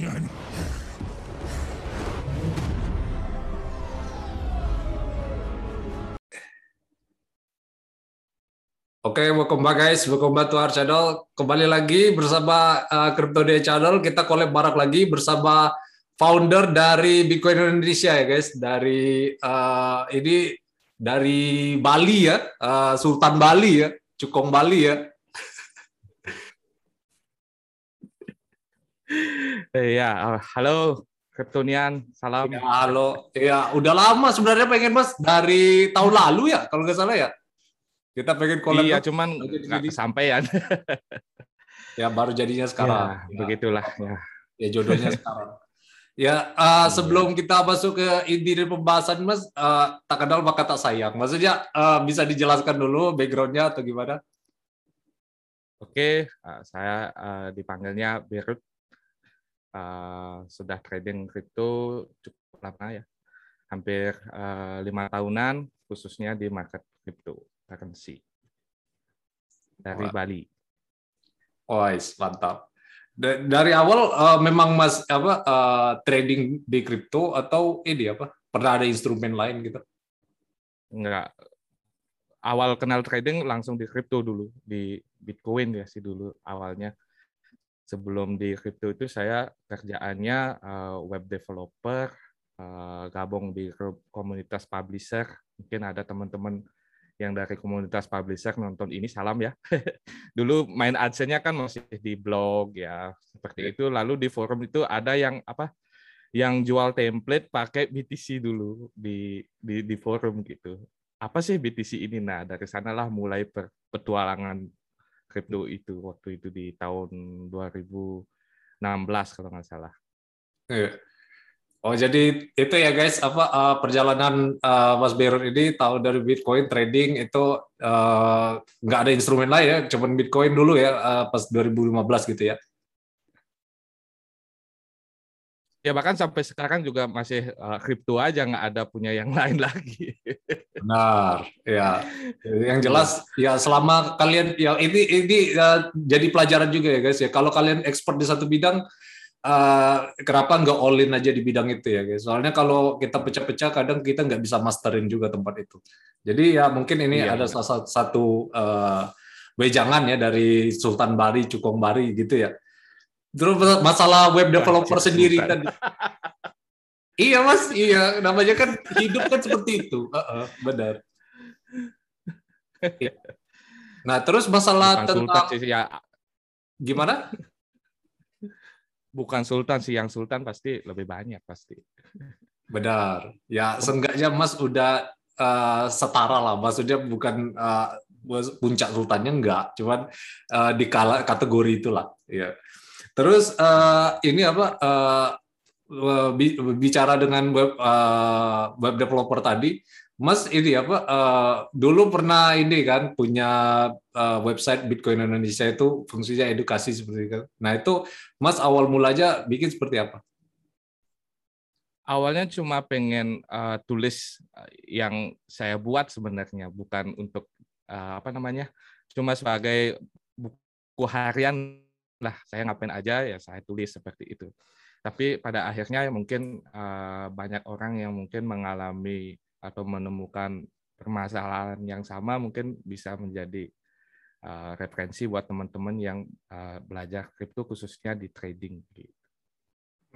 Oke, okay, welcome back guys, welcome back to our channel. Kembali lagi bersama uh, Crypto Day Channel, kita collab barak lagi bersama founder dari Bitcoin Indonesia ya guys, dari uh, ini dari Bali ya, uh, Sultan Bali ya, Cukong Bali ya. Iya, halo Kryptonian, salam. Ya, halo, ya udah lama sebenarnya pengen mas dari tahun lalu ya, kalau nggak salah ya. Kita pengen collab. Iya, cuman nggak kesampaian. ya baru jadinya sekarang. Ya, ya. Begitulah ya. Ya jodohnya sekarang. Ya, uh, sebelum kita masuk ke inti dari pembahasan, Mas, uh, tak kenal maka tak sayang. Maksudnya uh, bisa dijelaskan dulu backgroundnya atau gimana? Oke, uh, saya uh, dipanggilnya Birut. Uh, sudah trading kripto cukup lama ya, hampir lima uh, tahunan, khususnya di market kripto currency dari Wah. Bali. Oh, mantap. Dari awal uh, memang mas apa uh, trading di kripto atau ini apa pernah ada instrumen lain gitu? Enggak. Awal kenal trading langsung di kripto dulu di Bitcoin ya sih dulu awalnya. Sebelum di kripto itu saya kerjaannya uh, web developer, uh, gabung di komunitas publisher. Mungkin ada teman-teman yang dari komunitas publisher nonton ini salam ya. Dulu main adsense kan masih di blog ya seperti itu. Lalu di forum itu ada yang apa? Yang jual template pakai BTC dulu di di, di forum gitu. Apa sih BTC ini? Nah dari sanalah mulai petualangan kripto itu waktu itu di tahun 2016 kalau nggak salah. Iya. Oh jadi itu ya guys apa uh, perjalanan uh, Mas Beron ini tahu dari Bitcoin trading itu uh, nggak ada instrumen lain ya, cuman Bitcoin dulu ya uh, pas 2015 gitu ya. Ya bahkan sampai sekarang juga masih kripto uh, aja nggak ada punya yang lain lagi. Benar, ya. Yang jelas ya selama kalian ya ini ini uh, jadi pelajaran juga ya guys ya. Kalau kalian expert di satu bidang uh, kenapa nggak all in aja di bidang itu ya guys? Soalnya kalau kita pecah-pecah kadang kita nggak bisa masterin juga tempat itu. Jadi ya mungkin ini iya, ada iya. salah satu uh, wejangan ya dari Sultan Bari, Cukong Bari gitu ya. Terus masalah web developer Wajib sendiri tadi. iya mas, iya namanya kan hidup kan seperti itu, uh -uh, benar. Nah terus masalah Bukan tentang sih, ya. gimana? bukan sultan sih yang sultan pasti lebih banyak pasti. Benar. Ya seenggaknya mas udah uh, setara lah. Maksudnya bukan uh, puncak sultannya enggak. Cuman uh, di kategori itulah ya terus uh, ini apa uh, bicara dengan web uh, web developer tadi Mas ini apa uh, dulu pernah ini kan punya uh, website Bitcoin Indonesia itu fungsinya edukasi seperti itu. Nah itu Mas awal mulanya bikin seperti apa? Awalnya cuma pengen uh, tulis yang saya buat sebenarnya bukan untuk uh, apa namanya cuma sebagai buku harian lah saya ngapain aja ya saya tulis seperti itu. Tapi pada akhirnya mungkin uh, banyak orang yang mungkin mengalami atau menemukan permasalahan yang sama mungkin bisa menjadi uh, referensi buat teman-teman yang uh, belajar kripto khususnya di trading gitu.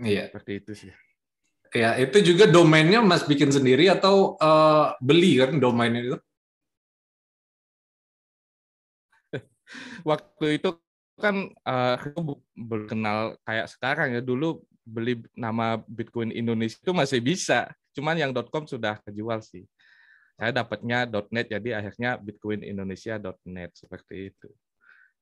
Iya. Seperti itu sih. Ya, itu juga domainnya Mas bikin sendiri atau uh, beli kan domain itu? Waktu itu kan uh, aku belum kenal kayak sekarang ya. Dulu beli nama Bitcoin Indonesia itu masih bisa Cuman yang .com sudah kejual sih. Saya dapatnya .net jadi akhirnya bitcoinindonesia.net seperti itu.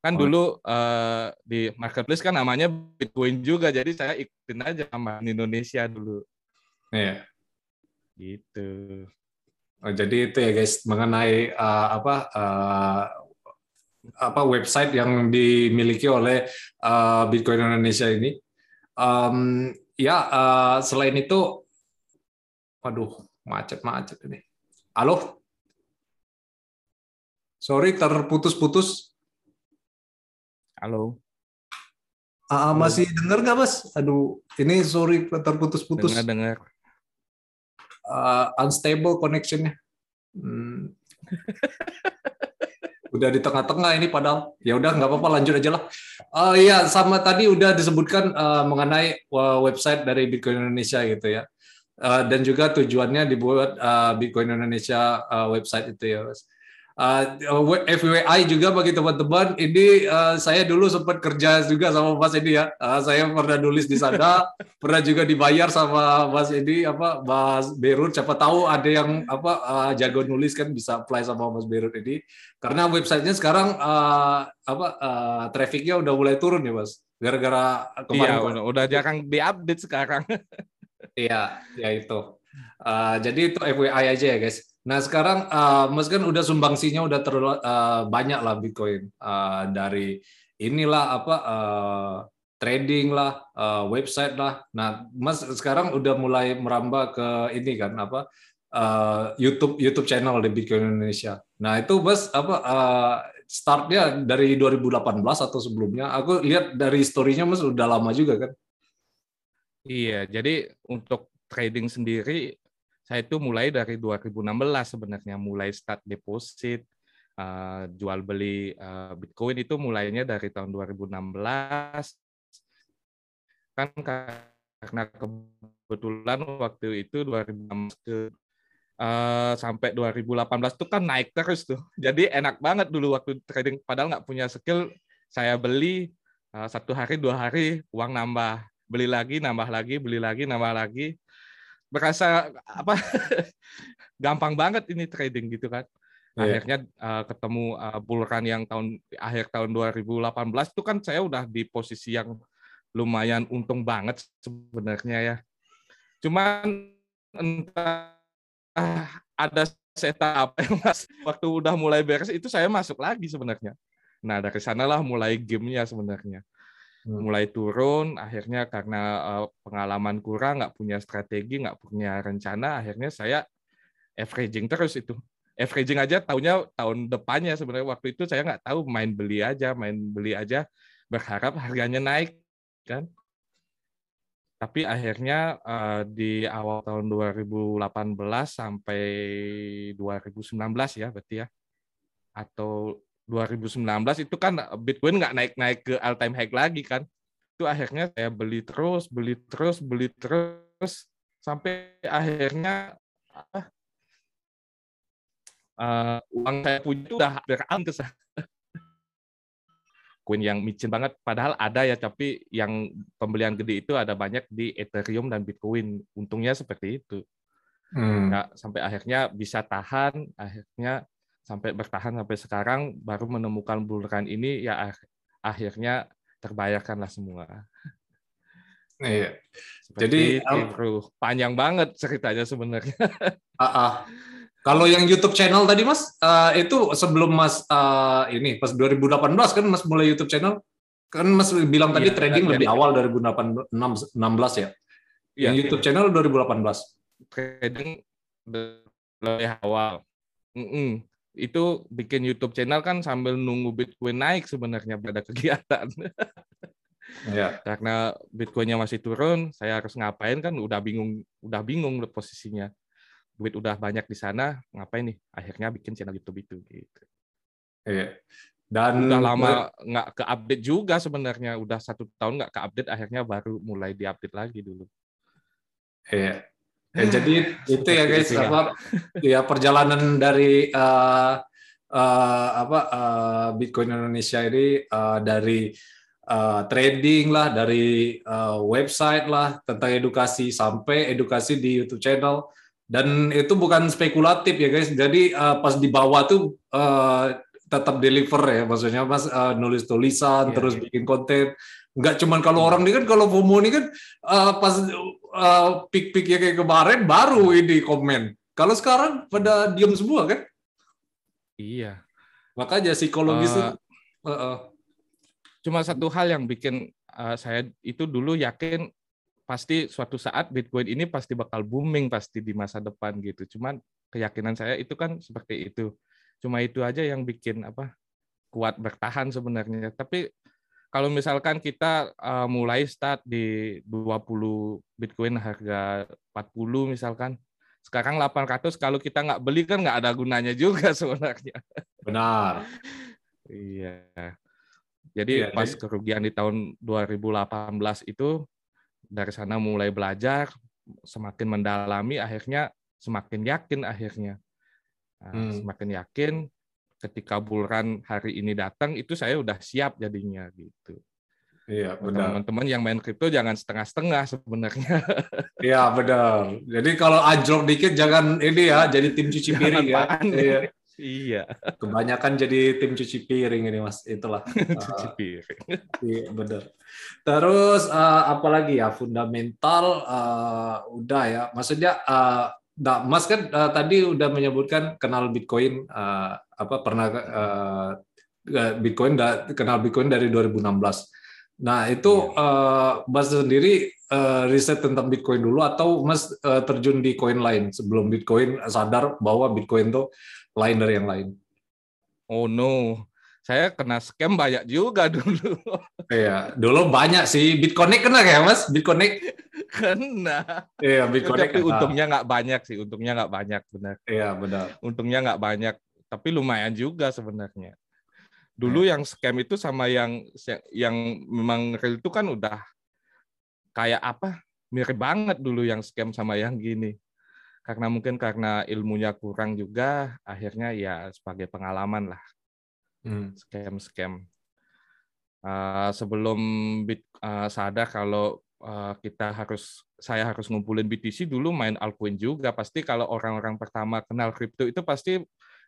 Kan oh. dulu uh, di marketplace kan namanya Bitcoin juga jadi saya ikutin aja nama Indonesia dulu. Iya. Gitu. Oh, jadi itu ya guys mengenai uh, apa uh, apa website yang dimiliki oleh uh, Bitcoin Indonesia ini. Um, ya uh, selain itu Waduh, macet-macet ini. Halo? Sorry, terputus-putus. Halo. Ah, masih dengar nggak mas? Aduh, ini sorry terputus-putus. Dengar dengar. Uh, unstable connectionnya. Hmm. udah di tengah-tengah ini padahal ya udah nggak apa-apa lanjut aja lah. Uh, iya sama tadi udah disebutkan uh, mengenai uh, website dari Bitcoin Indonesia gitu ya. Uh, dan juga tujuannya dibuat uh, Bitcoin Indonesia uh, website itu ya, Mas. Uh, FYI juga bagi teman-teman, ini uh, saya dulu sempat kerja juga sama Mas Edi ya. Uh, saya pernah nulis di sana, pernah juga dibayar sama Mas Edi apa Mas Berut. Siapa tahu ada yang apa uh, jago nulis kan bisa apply sama Mas Berut ini. Karena websitenya sekarang uh, apa uh, trafficnya udah mulai turun ya Mas. Gara-gara kemarin. Iya, udah, udah jarang diupdate sekarang. iya, ya itu. Uh, jadi itu FYI aja ya guys. Nah sekarang uh, Mas kan udah sumbangsinya udah terlalu uh, banyak lah Bitcoin uh, dari inilah apa uh, trading lah, uh, website lah. Nah Mas sekarang udah mulai merambah ke ini kan apa uh, YouTube YouTube channel di Bitcoin Indonesia. Nah itu Mas apa uh, startnya dari 2018 atau sebelumnya? Aku lihat dari story-nya Mas udah lama juga kan? Iya, jadi untuk trading sendiri saya itu mulai dari 2016 sebenarnya mulai start deposit uh, jual beli uh, Bitcoin itu mulainya dari tahun 2016 kan karena kebetulan waktu itu 2016 ke uh, sampai 2018 itu kan naik terus tuh. Jadi enak banget dulu waktu trading padahal nggak punya skill saya beli uh, satu hari dua hari uang nambah beli lagi nambah lagi beli lagi nambah lagi berasa apa gampang banget ini trading gitu kan. Yeah. Akhirnya uh, ketemu uh, bull run yang tahun akhir tahun 2018 itu kan saya udah di posisi yang lumayan untung banget sebenarnya ya. Cuman entah ada setup yang mas waktu udah mulai beres itu saya masuk lagi sebenarnya. Nah dari sanalah mulai gamenya sebenarnya. Hmm. mulai turun akhirnya karena uh, pengalaman kurang nggak punya strategi nggak punya rencana akhirnya saya averaging terus itu. Averaging aja tahunya tahun depannya sebenarnya. Waktu itu saya nggak tahu main beli aja main beli aja berharap harganya naik kan. Tapi akhirnya uh, di awal tahun 2018 sampai 2019 ya berarti ya atau 2019 itu kan Bitcoin nggak naik-naik ke all time high lagi kan. Itu akhirnya saya beli terus, beli terus, beli terus sampai akhirnya uh, uang saya punya itu udah hampir ke Koin yang micin banget, padahal ada ya, tapi yang pembelian gede itu ada banyak di Ethereum dan Bitcoin. Untungnya seperti itu. Hmm. Nah, sampai akhirnya bisa tahan, akhirnya sampai bertahan sampai sekarang baru menemukan bulan ini ya akhirnya terbayarkanlah semua. Iya. Jadi itu panjang banget ceritanya sebenarnya. Uh, uh. Kalau yang YouTube channel tadi Mas, uh, itu sebelum Mas uh, ini pas 2018 kan Mas mulai YouTube channel, kan Mas bilang tadi iya, trading lebih iya. awal 2018 16 ya. Iya, yang YouTube iya. channel 2018. Trading lebih awal. Mm -mm itu bikin YouTube channel kan sambil nunggu Bitcoin naik sebenarnya pada kegiatan. Ya. Karena Bitcoinnya masih turun, saya harus ngapain kan udah bingung, udah bingung posisinya. Duit udah banyak di sana, ngapain nih? Akhirnya bikin channel YouTube itu gitu. Iya. Dan udah lama nggak ke update juga sebenarnya, udah satu tahun nggak ke update, akhirnya baru mulai di update lagi dulu. Iya. Ya, jadi itu ya guys apa ya perjalanan dari uh, uh, apa uh, Bitcoin Indonesia ini uh, dari uh, trading lah, dari uh, website lah tentang edukasi sampai edukasi di YouTube channel dan itu bukan spekulatif ya guys. Jadi uh, pas di bawah tuh uh, tetap deliver ya maksudnya mas uh, nulis tulisan yeah, terus yeah. bikin konten nggak cuman kalau orang ini kan kalau FOMO ini kan uh, pas uh, pik ya kayak kemarin baru ini komen. Kalau sekarang pada diam semua kan? Iya. Makanya psikologis uh, uh, uh. cuma satu hal yang bikin uh, saya itu dulu yakin pasti suatu saat Bitcoin ini pasti bakal booming pasti di masa depan gitu. Cuman keyakinan saya itu kan seperti itu. Cuma itu aja yang bikin apa kuat bertahan sebenarnya. Tapi kalau misalkan kita uh, mulai start di 20 Bitcoin harga 40 misalkan, sekarang 800 kalau kita nggak beli kan nggak ada gunanya juga sebenarnya. Benar. iya. Jadi ya, pas jadi... kerugian di tahun 2018 itu dari sana mulai belajar, semakin mendalami, akhirnya semakin yakin akhirnya. Nah, hmm. Semakin yakin ketika bulan hari ini datang itu saya udah siap jadinya gitu. Iya benar. Teman-teman yang main kripto jangan setengah-setengah sebenarnya. Iya benar. Jadi kalau anjlok dikit jangan ini ya jadi tim cuci piring ya. Iya. Iya. Kebanyakan jadi tim cuci piring ini mas, itulah. cuci piring. iya benar. Terus uh, apalagi ya fundamental uh, udah ya, maksudnya uh, Nah, Mas kan uh, tadi udah menyebutkan kenal Bitcoin uh, apa pernah uh, Bitcoin da, kenal Bitcoin dari 2016. Nah, itu uh, Mas sendiri uh, riset tentang Bitcoin dulu atau Mas uh, terjun di koin lain sebelum Bitcoin sadar bahwa Bitcoin itu lain dari yang lain? Oh no. Saya kena scam banyak juga dulu. Iya, dulu banyak sih. Bitcoin kena ya, Mas? Bitcoin kena. Iya, Bitcoin Tapi kena. untungnya nggak banyak sih. Untungnya nggak banyak, benar. Iya, benar. Untungnya nggak banyak. Tapi lumayan juga sebenarnya. Dulu ya. yang scam itu sama yang yang memang real itu kan udah kayak apa? Mirip banget dulu yang scam sama yang gini karena mungkin karena ilmunya kurang juga akhirnya ya sebagai pengalaman lah hmm. scam scam. Uh, sebelum bit uh, sadar kalau uh, kita harus saya harus ngumpulin BTC dulu main altcoin juga. Pasti kalau orang-orang pertama kenal kripto itu pasti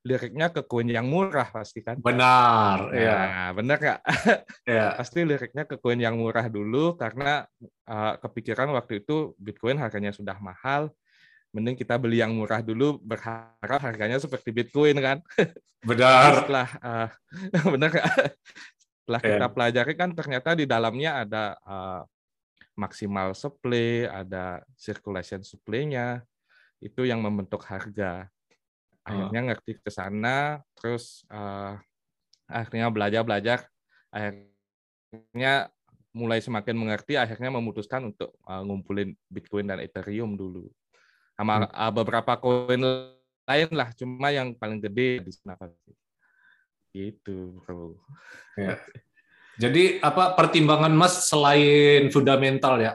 liriknya ke koin yang murah pasti kan? Benar nah, ya. benar nggak? Ya. pasti liriknya ke koin yang murah dulu karena uh, kepikiran waktu itu bitcoin harganya sudah mahal mending kita beli yang murah dulu berharap harganya seperti Bitcoin kan. Benar. Setelah uh, benar Setelah yeah. kita pelajari kan ternyata di dalamnya ada uh, maksimal supply, ada circulation supply-nya. Itu yang membentuk harga. Akhirnya oh. ngerti ke sana, terus uh, akhirnya belajar-belajar, akhirnya mulai semakin mengerti, akhirnya memutuskan untuk uh, ngumpulin Bitcoin dan Ethereum dulu sama hmm. beberapa koin lain lah cuma yang paling gede di sana pasti itu bro. Ya. jadi apa pertimbangan mas selain fundamental ya?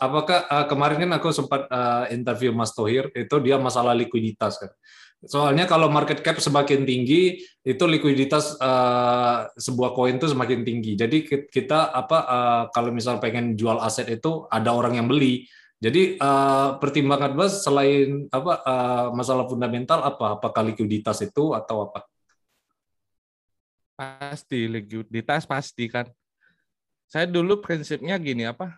Apakah uh, kemarin kan aku sempat uh, interview mas Tohir itu dia masalah likuiditas kan. Soalnya kalau market cap semakin tinggi itu likuiditas uh, sebuah koin itu semakin tinggi. Jadi kita apa uh, kalau misal pengen jual aset itu ada orang yang beli jadi uh, pertimbangan Mas selain apa uh, masalah fundamental apa? Apakah likuiditas itu atau apa? Pasti likuiditas pasti kan. Saya dulu prinsipnya gini apa?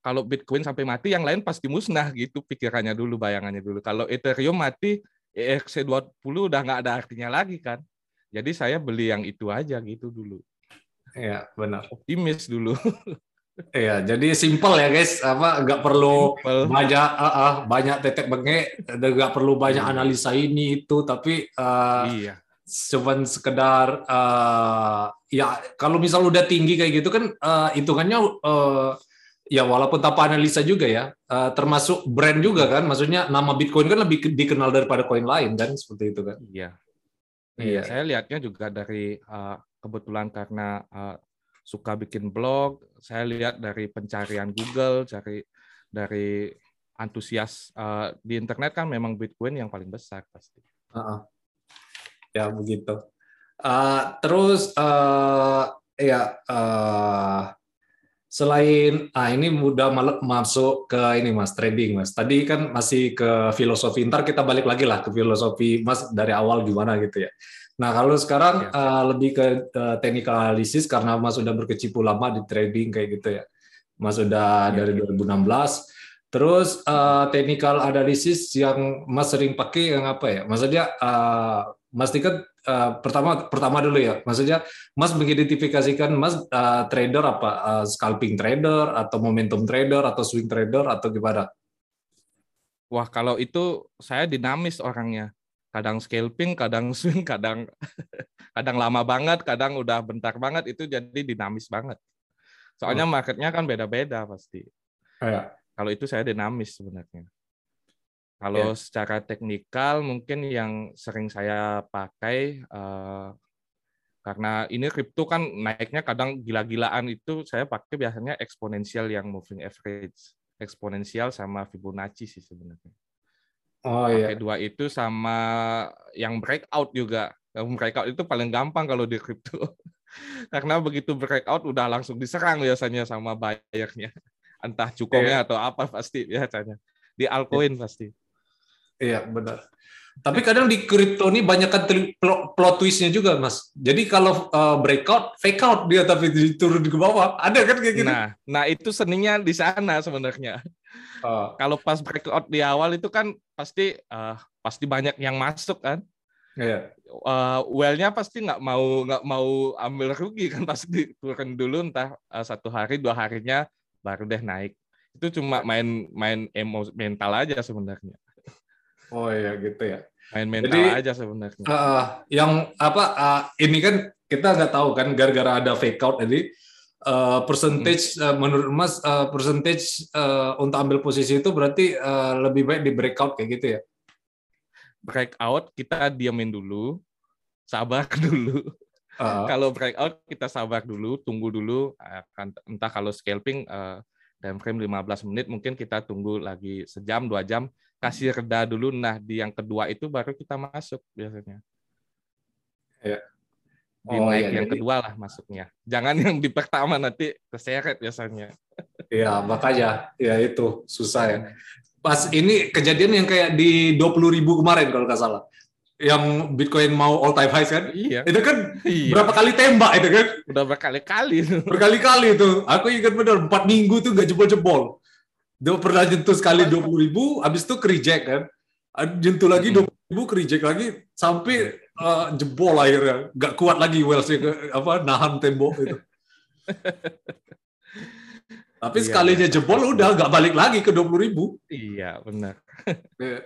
Kalau Bitcoin sampai mati, yang lain pasti musnah gitu pikirannya dulu, bayangannya dulu. Kalau Ethereum mati, ERC20 udah nggak ada artinya lagi kan. Jadi saya beli yang itu aja gitu dulu. Iya, benar. Optimis dulu. Iya, jadi simple ya guys, apa nggak perlu simple. banyak uh, uh, banyak tetek bengek, nggak perlu banyak iya. analisa ini itu, tapi uh, iya. cuman sekedar uh, ya kalau misal udah tinggi kayak gitu kan uh, hitungannya uh, ya walaupun tanpa analisa juga ya, uh, termasuk brand juga kan, maksudnya nama Bitcoin kan lebih dikenal daripada koin lain kan, seperti itu kan? Iya. Iya, saya lihatnya juga dari uh, kebetulan karena uh, suka bikin blog. Saya lihat dari pencarian Google, cari dari antusias uh, di internet kan memang Bitcoin yang paling besar pasti. Uh -uh. Ya begitu. Uh, terus uh, ya uh, selain ah ini mudah masuk ke ini mas trading mas. Tadi kan masih ke filosofi. Ntar kita balik lagi lah ke filosofi mas dari awal gimana gitu ya. Nah, kalau sekarang ya. uh, lebih ke uh, technical analysis karena Mas sudah berkecimpung lama di trading kayak gitu ya. Mas sudah ya. dari 2016. Terus uh, technical analysis yang Mas sering pakai yang apa ya? Maksudnya uh, Mas Tiket uh, pertama pertama dulu ya. Maksudnya Mas mengidentifikasikan Mas uh, trader apa? Uh, scalping trader atau momentum trader atau swing trader atau gimana? Wah, kalau itu saya dinamis orangnya kadang scalping, kadang swing, kadang kadang lama banget, kadang udah bentar banget itu jadi dinamis banget. Soalnya marketnya kan beda-beda pasti. Ya. Kalau itu saya dinamis sebenarnya. Kalau Ya. secara teknikal mungkin yang sering saya pakai eh, karena ini kripto kan naiknya kadang gila-gilaan itu saya pakai biasanya eksponensial yang moving average, eksponensial sama Fibonacci sih sebenarnya. Oh Pakai iya. dua itu sama yang breakout juga. Yang breakout itu paling gampang kalau di kripto. Karena begitu breakout udah langsung diserang biasanya sama bayarnya. Entah cukongnya atau apa pasti biasanya. Di altcoin pasti. Iya, benar. Tapi kadang di kripto ini banyak kan plot, plot twistnya juga, Mas. Jadi kalau uh, breakout, fake out dia tapi turun ke bawah. Ada kan kayak gitu? Nah, nah itu seninya di sana sebenarnya. Oh, Kalau pas breakout di awal itu kan pasti eh, pasti banyak yang masuk kan. iya. Eh, well-nya pasti nggak mau nggak mau ambil rugi kan pasti turun dulu entah eh, satu hari dua harinya baru deh naik. Itu cuma main main emo mental aja sebenarnya. Oh iya gitu ya. Main mental Jadi, aja sebenarnya. Uh, yang apa uh, ini kan kita nggak tahu kan gara-gara ada fake out jadi uh, percentage uh, menurut Mas uh, percentage uh, untuk ambil posisi itu berarti uh, lebih baik di breakout kayak gitu ya. Breakout kita diamin dulu, sabar dulu. Uh, Kalau breakout kita sabar dulu, tunggu dulu. Akan entah kalau scalping eh, time frame 15 menit mungkin kita tunggu lagi sejam dua jam kasih reda dulu. Nah di yang kedua itu baru kita masuk biasanya. Di Oh, naik iya, yang jadi- kedua lah masuknya. Jangan yang di pertama nanti keseret biasanya. ya makanya ya itu susah ya. Pas ini kejadian yang kayak di 20.000 ribu kemarin kalau nggak salah. Yang Bitcoin mau all time high kan? Iya. Itu kan iya. berapa kali tembak itu kan? Udah berkali-kali. Berkali-kali itu. Aku ingat benar empat minggu tuh nggak jebol-jebol. Dia pernah nyentuh sekali 20 ribu, habis itu ke reject kan. Nyentuh lagi Mm-mm. 20 ribu, ke reject lagi, sampai eh, jebol akhirnya. Nggak kuat lagi Wells apa nahan tembok itu. Tapi Iya, sekalinya iya. jebol udah nggak balik lagi ke 20 ribu. iya benar. Eh,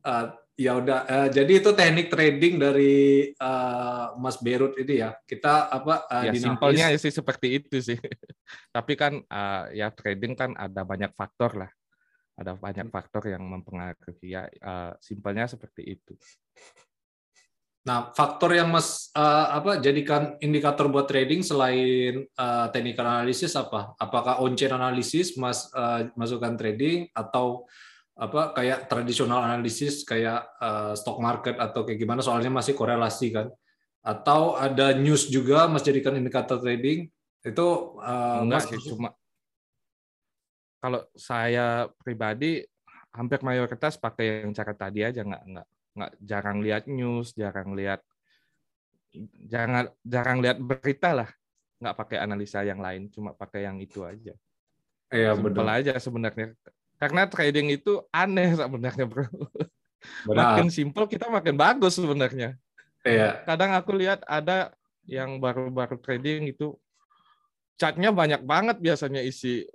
eh, ya udah eh, jadi itu teknik trading dari eh, Mas Berut ini ya kita apa eh, Ya dinamis. simpelnya sih seperti itu sih. Tapi kan eh, ya trading kan ada banyak faktor lah. Ada banyak faktor yang mempengaruhi ya. eh, simpelnya seperti itu. Nah, faktor yang Mas eh, apa jadikan indikator buat trading selain eh, technical analysis apa? Apakah on-chain analysis Mas eh, masukkan trading atau apa kayak tradisional analisis kayak eh, stock market atau kayak gimana soalnya masih korelasi kan? Atau ada news juga Mas jadikan indikator trading? Itu eh, Enggak Mas sih cuma kalau saya pribadi hampir mayoritas pakai yang cara tadi aja nggak nggak nggak jarang lihat news, jarang lihat jangan jarang lihat berita lah. Nggak pakai analisa yang lain, cuma pakai yang itu aja. Iya benar. aja sebenarnya. Karena trading itu aneh sebenarnya, Bro. Benar. Makin simpel kita makin bagus sebenarnya. Iya. Kadang aku lihat ada yang baru-baru trading itu chartnya banyak banget biasanya isi.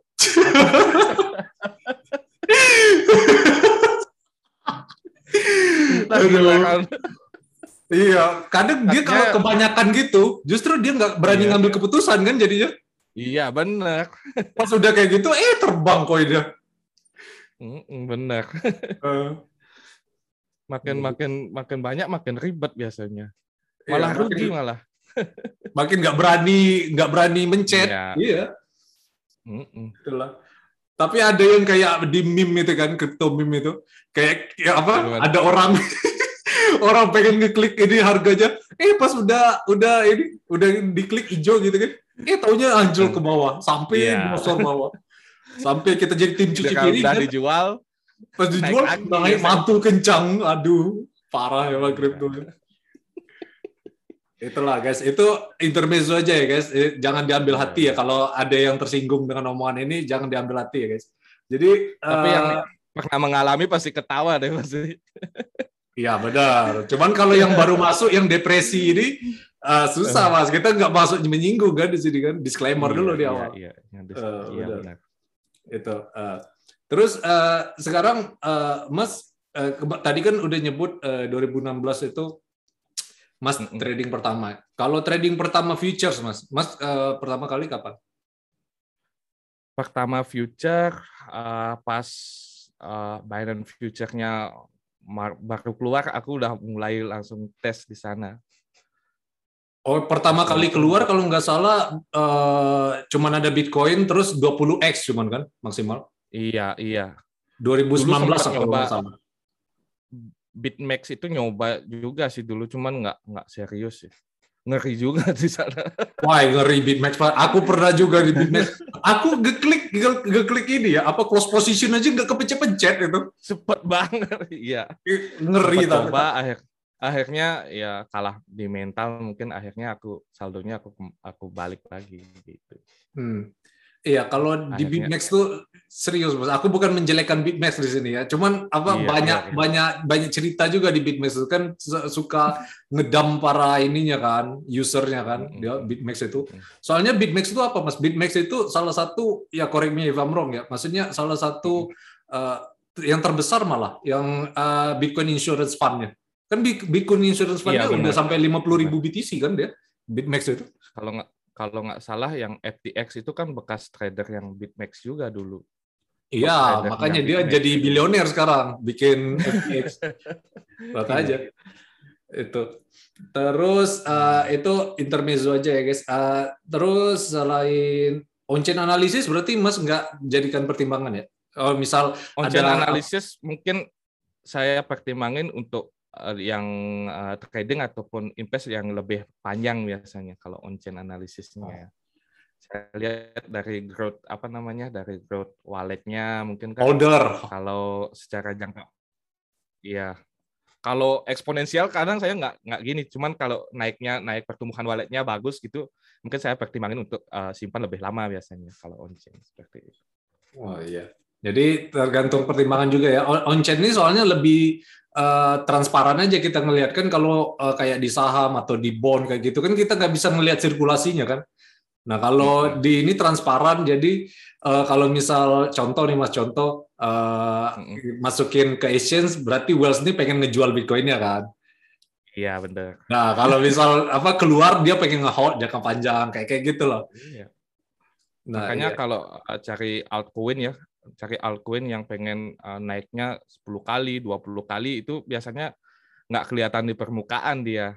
Iya, kadang dia kalau kebanyakan gitu, justru dia nggak berani Iya. ngambil keputusan kan jadinya. Iya benar, Pas udah kayak gitu, eh terbang koinnya. Mm, benar. Eh, Makin Iya. makin makin banyak makin ribet biasanya. iya, Malah makin- rugi malah. Makin nggak berani, nggak berani mencet. Iya. Iya, Mm-mm. itulah. Tapi ada yang kayak di meme itu kan, crypto meme itu, kayak ya apa? Gimana? Ada orang orang pengen ngeklik ini harganya, eh pas udah udah ini udah diklik hijau gitu kan, eh taunya anjlok ke bawah, sampai Iya. bosor bawah, sampai kita jadi tim cuci piring udah kan. dijual, Pas dijual Naik naik mantul kencang. Aduh, parah ya Bang kripto. Itulah guys, itu intermezzo aja ya guys. Eh, Jangan diambil hati ya kalau ada yang tersinggung dengan omongan ini, jangan diambil hati ya guys. Jadi tapi eh, yang pernah mengalami pasti ketawa deh pasti. Iya benar. Cuman kalau yang baru masuk yang depresi ini eh, susah mas. Kita nggak masuk menyinggung kan di sini kan. Disclaimer dulu di Iya, awal. Iya, iya, Eh, iya benar. benar. Itu. eh. terus eh, sekarang eh, Mas eh, tadi kan udah nyebut eh, 2016 itu Mas Mm-mm. trading pertama. Kalau trading pertama futures Mas, Mas eh, pertama kali kapan? pertama future uh, pas uh, Binance future-nya baru keluar aku udah mulai langsung tes di sana. Oh, pertama kali keluar kalau nggak salah uh, cuman ada Bitcoin terus 20x cuman kan maksimal. Iya, iya. 2019 kalau nggak salah. Bitmax itu nyoba juga sih dulu cuman nggak nggak serius sih ngeri juga di sana. Wah, ngeri Bitmax. Aku pernah juga di Bitmax. Aku ngeklik ngeklik ini ya, apa close position aja nggak kepencet-pencet itu. Cepet banget, iya. Ngeri tapi. Coba akhir akhirnya ya kalah di mental mungkin akhirnya aku saldonya aku aku balik lagi gitu. Hmm. Iya, kalau Akhirnya. di Bitmax tuh serius, Mas. Aku bukan menjelekkan Bitmax di sini ya. Cuman apa iya, banyak iya, iya. banyak banyak cerita juga di Bitmax itu kan suka ngedam para ininya kan, usernya kan, mm -hmm. dia Bitmax itu. Soalnya Bitmax itu apa, Mas? Bitmax itu salah satu ya correct me if I'm wrong ya. Maksudnya salah satu uh, yang terbesar malah yang uh, Bitcoin Insurance Fund-nya. Kan Bitcoin Insurance Fund-nya iya, udah sampai 50 ribu BTC kan dia, Bitmax itu. Kalau nggak kalau nggak salah yang FTX itu kan bekas trader yang BitMEX juga dulu. Iya, makanya dia BitMEX. jadi bilioner sekarang bikin FTX. Lihat iya. aja. Itu. Terus uh, itu intermezzo aja ya guys. Uh, terus selain on-chain analisis berarti Mas nggak jadikan pertimbangan ya? Oh, misal on-chain ada analisis mungkin saya pertimbangin untuk yang uh, trading ataupun invest yang lebih panjang biasanya kalau on chain analisisnya ya. Saya lihat dari growth apa namanya dari growth walletnya mungkin kan Holder. kalau secara jangka iya kalau eksponensial kadang saya nggak nggak gini cuman kalau naiknya naik pertumbuhan walletnya bagus gitu mungkin saya pertimbangin untuk uh, simpan lebih lama biasanya kalau on chain seperti itu. Oh iya. Jadi tergantung pertimbangan juga ya. On chain ini soalnya lebih uh, transparan aja kita ngelihat kan kalau uh, kayak di saham atau di bond kayak gitu kan kita nggak bisa melihat sirkulasinya kan. Nah kalau hmm. di ini transparan jadi uh, kalau misal contoh nih mas contoh uh, hmm. masukin ke exchange berarti Wells ini pengen ngejual Bitcoinnya kan. Iya benar. Nah kalau misal apa keluar dia pengen ngehold jangka panjang kayak kayak gitu loh. Iya. Nah, Makanya iya. kalau cari altcoin ya cari altcoin yang pengen uh, naiknya 10 kali, 20 kali itu biasanya nggak kelihatan di permukaan dia.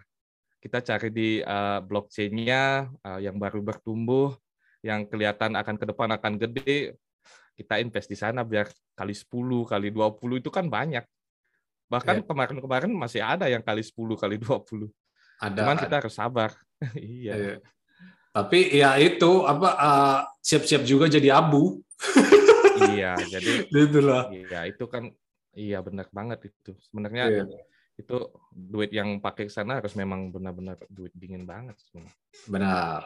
Kita cari di uh, blockchain-nya uh, yang baru bertumbuh, yang kelihatan akan ke depan akan gede, kita invest di sana biar kali 10, kali 20 itu kan banyak. Bahkan kemarin kemarin-kemarin masih ada yang kali 10, kali 20. Ada. Cuman kita harus sabar. iya. iya. Tapi ya itu apa siap-siap uh, juga jadi abu. iya jadi itulah. iya itu kan iya benar banget itu. Sebenarnya iya. itu duit yang pakai ke sana harus memang benar-benar duit dingin banget sebenarnya. Benar.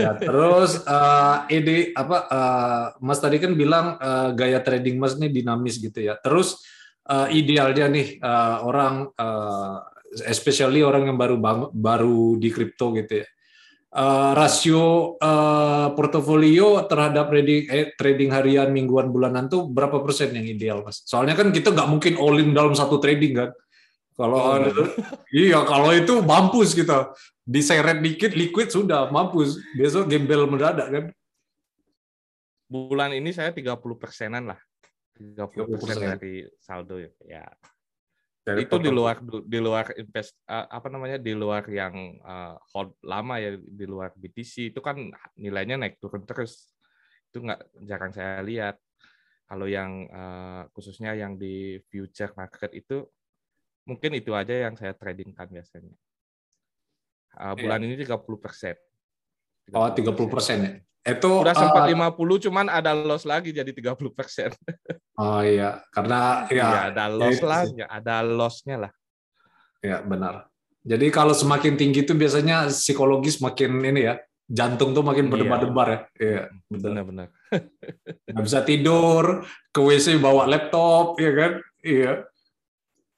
Ya, terus uh, ide apa uh, Mas tadi kan bilang uh, gaya trading Mas ini dinamis gitu ya. Terus uh, idealnya nih uh, orang uh, especially orang yang baru bang, baru di kripto gitu ya uh, rasio uh, portofolio terhadap trading eh, trading harian, mingguan, bulanan tuh berapa persen yang ideal, mas? Soalnya kan kita nggak mungkin all in dalam satu trading kan. Kalau oh, iya kalau itu mampus kita diseret dikit liquid sudah mampus besok gembel mendadak kan. Bulan ini saya 30 persenan lah. 30 persen dari saldo ya. Dari itu di luar di luar invest apa namanya di luar yang uh, hold lama ya di luar BTC itu kan nilainya naik turun terus. Itu nggak jarang saya lihat. Kalau yang uh, khususnya yang di future market itu mungkin itu aja yang saya tradingkan biasanya. Uh, bulan yeah. ini 30 persen. Oh 30 persen ya itu udah sempat uh, 50 cuman ada loss lagi jadi 30 persen. Oh iya, karena ya, ya ada loss ya, lah, ya, ada lossnya lah. Ya benar. Jadi kalau semakin tinggi itu biasanya psikologis makin ini ya, jantung tuh makin iya. berdebar-debar ya. Iya, benar-benar. Nggak bisa tidur, ke WC bawa laptop, ya kan? Iya.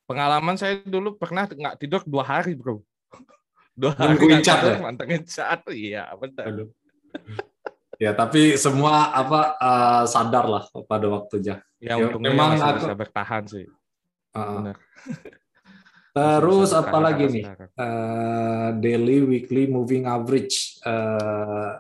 Pengalaman saya dulu pernah nggak tidur dua hari, bro. Dua hari nggak tidur, ya? mantengin cat. Iya, benar. Aduh. Ya, tapi semua apa uh, sadar lah pada waktunya. Ya, ya memang aku bisa bertahan sih. Uh, Terus apa lagi nih? Uh, daily, weekly, moving average. Uh,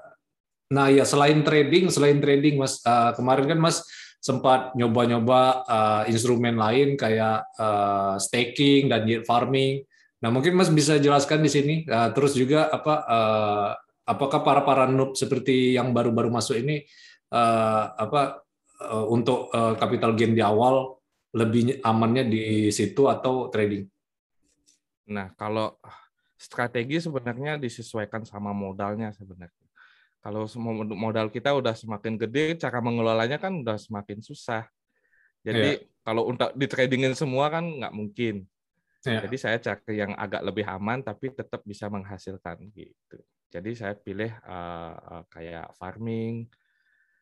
Nah ya selain trading, selain trading Mas uh, kemarin kan Mas sempat nyoba-nyoba uh, instrumen lain kayak uh, staking dan yield farming. Nah mungkin Mas bisa jelaskan di sini. Uh, terus juga apa uh, apakah para para noob seperti yang baru-baru masuk ini uh, apa uh, untuk uh, capital gain di awal lebih amannya di situ atau trading? Nah kalau strategi sebenarnya disesuaikan sama modalnya sebenarnya. Kalau modal kita udah semakin gede, cara mengelolanya kan udah semakin susah. Jadi yeah. kalau untuk di tradingin semua kan nggak mungkin. Yeah. Jadi saya cari yang agak lebih aman tapi tetap bisa menghasilkan gitu. Jadi saya pilih uh, kayak farming.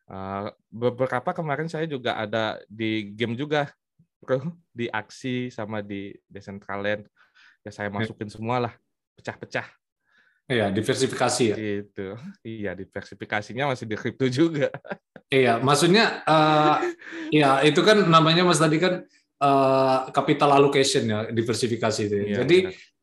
Uh, beberapa kemarin saya juga ada di game juga, bro, di aksi sama di Decentraland. Ya saya masukin yeah. semua lah, pecah-pecah Iya, diversifikasi ya. Itu. Iya, diversifikasinya masih di kripto juga. Iya, maksudnya uh, ya itu kan namanya Mas tadi kan uh, capital allocation ya, diversifikasi itu. Ya. Iya, Jadi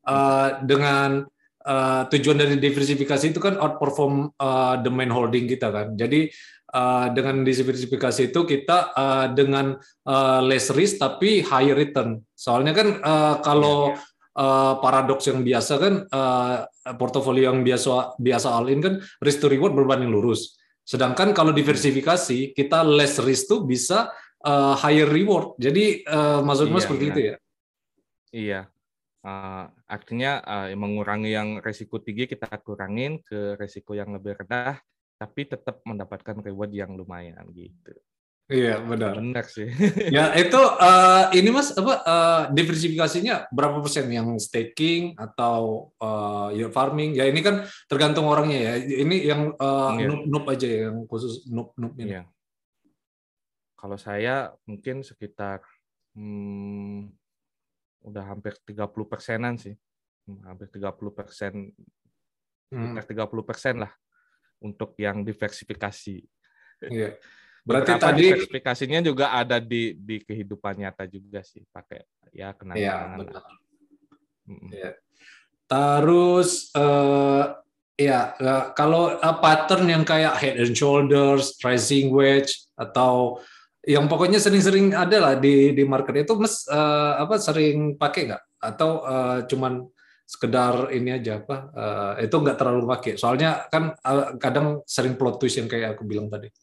uh, dengan uh, tujuan dari diversifikasi itu kan outperform uh, the main holding kita kan. Jadi uh, dengan diversifikasi itu kita uh, dengan uh, less risk tapi higher return. Soalnya kan uh, kalau yeah uh, paradoks yang biasa kan uh, portofolio yang biasa biasa all in kan risk to reward berbanding lurus. Sedangkan kalau diversifikasi kita less risk tuh bisa uh, higher reward. Jadi uh, maksudnya iya, seperti iya. itu ya? Iya. Uh, artinya uh, mengurangi yang resiko tinggi kita kurangin ke resiko yang lebih rendah, tapi tetap mendapatkan reward yang lumayan gitu. Iya benar. Benar sih. ya itu uh, ini mas apa uh, diversifikasinya berapa persen yang staking atau uh, yield farming? Ya ini kan tergantung orangnya ya. Ini yang uh, iya. noob, noob aja ya, yang khusus noob noob ini. Iya. Kalau saya mungkin sekitar hmm, udah hampir 30 persenan sih, hmm, hampir 30 persen, hmm. 30 persen lah untuk yang diversifikasi. Iya. Berarti Beberapa tadi spesifikasinya juga ada di di kehidupan nyata juga sih pakai ya kenangan. Iya, benar. Ya. Terus uh, ya uh, kalau uh, pattern yang kayak head and shoulders, rising wedge atau yang pokoknya sering-sering ada lah di di market itu mes uh, apa sering pakai nggak atau uh, cuman sekedar ini aja apa uh, itu nggak terlalu pakai soalnya kan uh, kadang sering plot twist yang kayak aku bilang tadi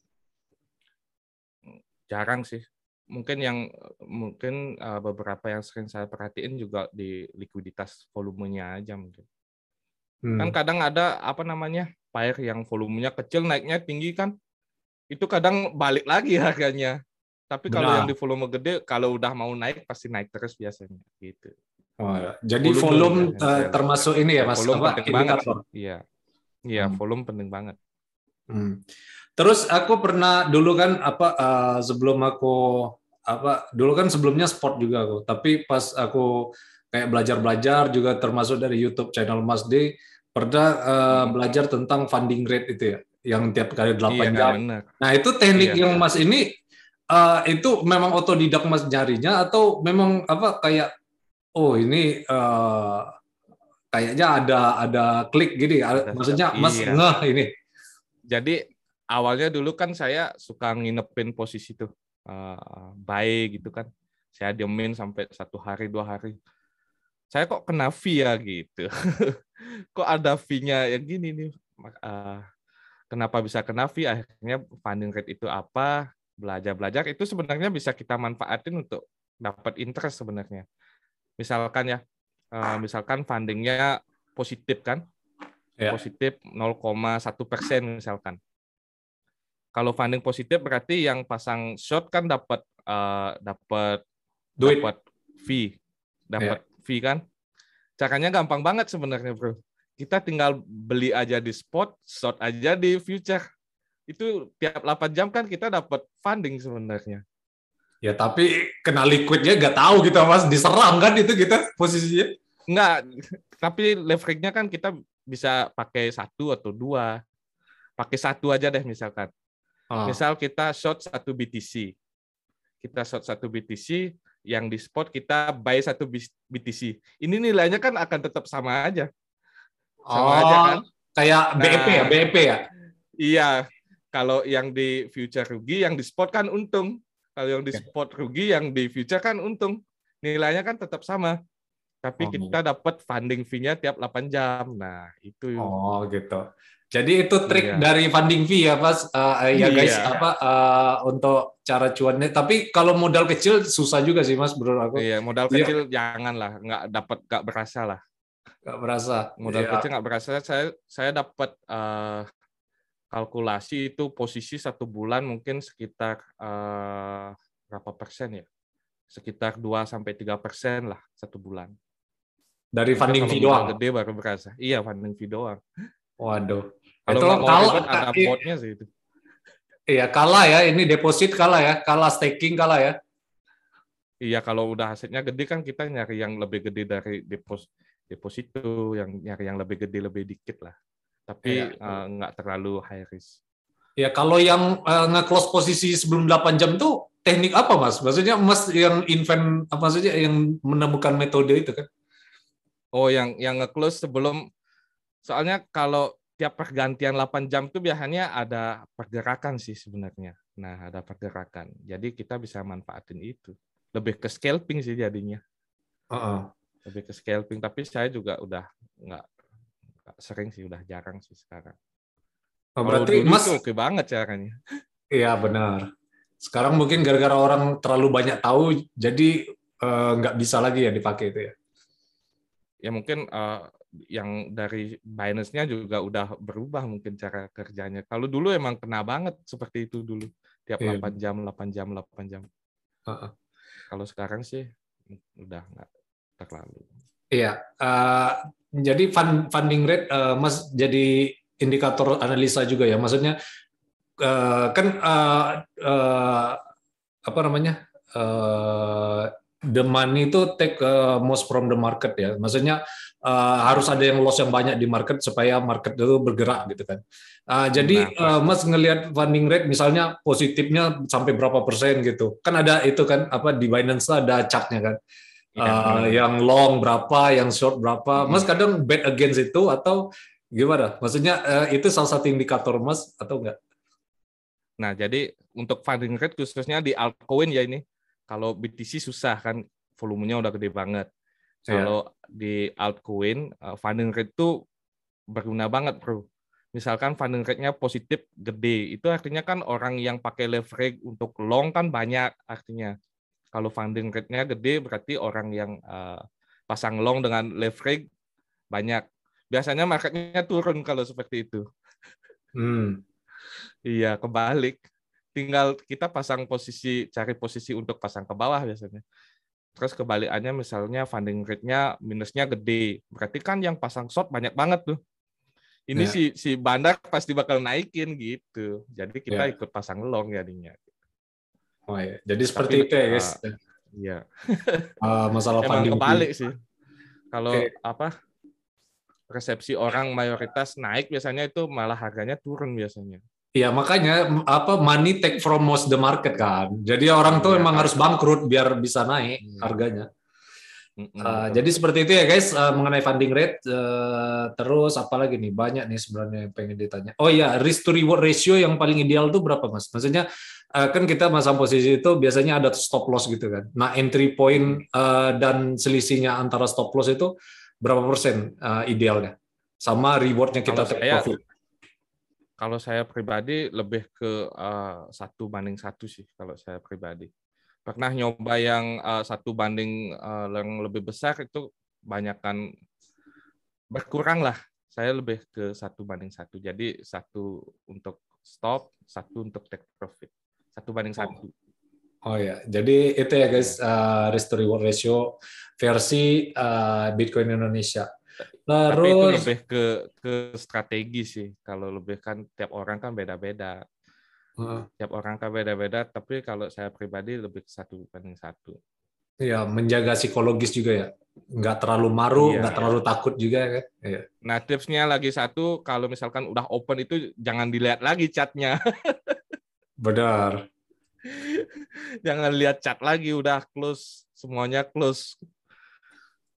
jarang sih. Mungkin yang mungkin uh, beberapa yang sering saya perhatiin juga di likuiditas volumenya aja mungkin. Hmm. Kan kadang ada apa namanya pair yang volumenya kecil naiknya tinggi kan, itu kadang balik lagi harganya. Tapi kalau nah. yang di volume gede, kalau udah mau naik pasti naik terus biasanya gitu. Oh, ya. jadi volume, volume uh, termasuk ini ya mas? Volume apa, penting banget. Iya, iya hmm. volume penting banget. Hmm. Terus aku pernah dulu kan apa uh, sebelum aku apa dulu kan sebelumnya sport juga aku, tapi pas aku kayak belajar-belajar juga termasuk dari YouTube channel Mas D pernah uh, belajar tentang funding rate itu ya, yang tiap kali 8 iya, jam. Nah, itu teknik iya. yang Mas ini uh, itu memang otodidak Mas nyarinya atau memang apa kayak oh ini uh, kayaknya ada ada klik gini, maksudnya Mas iya. ngeh ini. Jadi awalnya dulu kan saya suka nginepin posisi tuh uh, baik gitu kan. Saya diemin sampai satu hari dua hari. Saya kok kena fee ya gitu. Kok ada fee-nya yang gini nih? Uh, kenapa bisa kena fee? Akhirnya funding rate itu apa belajar belajar itu sebenarnya bisa kita manfaatin untuk dapat interest sebenarnya misalkan ya uh, misalkan fundingnya positif kan ya. positif 0,1 persen misalkan kalau funding positif berarti yang pasang short kan dapat uh, dapat dapat fee, dapat yeah. fee kan. Caranya gampang banget sebenarnya, Bro. Kita tinggal beli aja di spot, short aja di future. Itu tiap 8 jam kan kita dapat funding sebenarnya. Ya tapi kena liquidnya nggak tahu kita mas diserang kan itu kita posisinya. Nggak, tapi leverage-nya kan kita bisa pakai satu atau dua. Pakai satu aja deh misalkan. Oh. Misal kita short satu BTC, kita short satu BTC, yang di spot kita buy satu BTC. Ini nilainya kan akan tetap sama aja. Sama oh, aja kan? Kayak nah, BEP ya, BEP ya? Iya, kalau yang di future rugi, yang di spot kan untung. Kalau yang di spot rugi, yang di future kan untung. Nilainya kan tetap sama. Tapi Oh. kita dapat funding fee-nya tiap 8 jam. Nah, itu. Oh gitu. Jadi itu trik Iya. dari funding fee ya Mas. Eh, ya guys Iya. apa eh, untuk cara cuannya. Tapi kalau modal kecil susah juga sih Mas menurut aku. Iya, modal Iya. kecil janganlah, nggak dapat nggak berasa lah. Gak merasa. Modal Iya. kecil nggak berasa. Saya saya dapat eh, kalkulasi itu posisi satu bulan mungkin sekitar eh, berapa persen ya? Sekitar 2 sampai tiga persen lah satu bulan. Dari funding fee doang. Gede baru berasa. Iya, funding fee doang. Waduh. Kalau Itu mau kalah, ribet ada botnya sih itu. Iya kalah ya. Ini deposit kalah ya. Kalah staking kalah ya. Iya, kalau udah asetnya gede kan kita nyari yang lebih gede dari depos deposito, yang nyari yang lebih gede lebih dikit lah. Tapi Iya. eh, nggak terlalu high risk. Ya kalau yang eh, nge-close posisi sebelum 8 jam tuh teknik apa Mas? Maksudnya Mas yang invent apa saja yang menemukan metode itu kan? Oh, yang yang nge-close sebelum soalnya kalau tiap pergantian 8 jam tuh biasanya ada pergerakan sih sebenarnya. Nah, ada pergerakan. Jadi kita bisa manfaatin itu. Lebih ke scalping sih jadinya. Heeh. Lebih ke scalping, tapi saya juga udah nggak sering sih, udah jarang sih sekarang. Oh, berarti Mas oke banget caranya. Iya benar. Sekarang mungkin gara-gara orang terlalu banyak tahu, jadi eh, nggak bisa lagi ya dipakai itu ya. Ya mungkin eh, yang dari Binance-nya juga udah berubah mungkin cara kerjanya. Kalau dulu emang kena banget seperti itu dulu. Tiap Iya. 8 jam, 8 jam, 8 jam. Heeh. Kalau sekarang sih udah nggak terlalu. Iya. eh, jadi fund- funding rate, eh, Mas jadi indikator analisa juga ya. Maksudnya eh, kan eh, eh, apa namanya? the money itu take eh, most from the market ya. Maksudnya eh, harus ada yang loss yang banyak di market supaya market itu bergerak gitu kan. Eh, jadi Nah, eh, Mas ngelihat funding rate misalnya positifnya sampai berapa persen gitu. Kan ada itu kan apa di Binance ada chartnya kan. Benar. yang long berapa, yang short berapa. Mm-mm. Mas kadang bet against itu atau gimana? Maksudnya eh, itu salah satu indikator Mas atau enggak? Nah, jadi untuk funding rate khususnya di altcoin ya ini. Kalau BTC susah kan volumenya udah gede banget. Iya. Kalau di altcoin eh, funding rate itu berguna banget, Bro. Misalkan funding rate-nya positif gede, itu artinya kan orang yang pakai leverage untuk long kan banyak artinya. Kalau funding rate-nya gede berarti orang yang eh, pasang long dengan leverage banyak. Biasanya marketnya turun kalau seperti itu. Hmm. Iya, kebalik. Tinggal kita pasang posisi, cari posisi untuk pasang ke bawah biasanya. Terus kebalikannya misalnya funding rate-nya minusnya gede. Berarti kan yang pasang short banyak banget tuh. Ini Ya. si si bandar pasti bakal naikin gitu. Jadi kita Ya. ikut pasang long jadinya. Oh ya. Jadi seperti Tapi, itu ya guys. Iya. Eh, masalah Emang kebalik sih. Kalau Oke. apa? Resepsi orang mayoritas naik biasanya itu malah harganya turun biasanya. Iya makanya apa money take from most the market kan. Jadi orang tuh Iya, emang kan. harus bangkrut biar bisa naik Iya. harganya. Uh, jadi seperti itu ya guys uh, mengenai funding rate. Uh, terus apa lagi nih banyak nih sebenarnya yang pengen ditanya. Oh iya risk to reward ratio yang paling ideal tuh berapa mas? Maksudnya uh, kan kita masang posisi itu biasanya ada stop loss gitu kan. Nah entry point uh, dan selisihnya antara stop loss itu berapa persen uh, idealnya? Sama rewardnya kita Kalau take saya- profit. Kalau saya pribadi lebih ke satu banding satu sih kalau saya pribadi. Pernah nyoba yang eh, satu banding eh, yang lebih besar itu banyakkan berkurang lah. Saya lebih ke satu banding satu. Jadi satu untuk stop, satu untuk take profit. Satu banding satu. Oh ya, jadi itu ya guys, uh, risk to reward ratio versi uh, Bitcoin Indonesia. Tapi itu lebih ke ke strategi sih. Kalau lebih kan tiap orang kan beda-beda. Uh, Tiap orang kan beda-beda. Tapi kalau saya pribadi lebih ke satu banding satu. ya menjaga psikologis juga ya, nggak terlalu maru, Iya. nggak terlalu takut juga kan. Iya. Nah, tipsnya lagi satu, kalau misalkan udah open itu jangan dilihat lagi chatnya. Benar. jangan lihat chat lagi, udah close, semuanya close.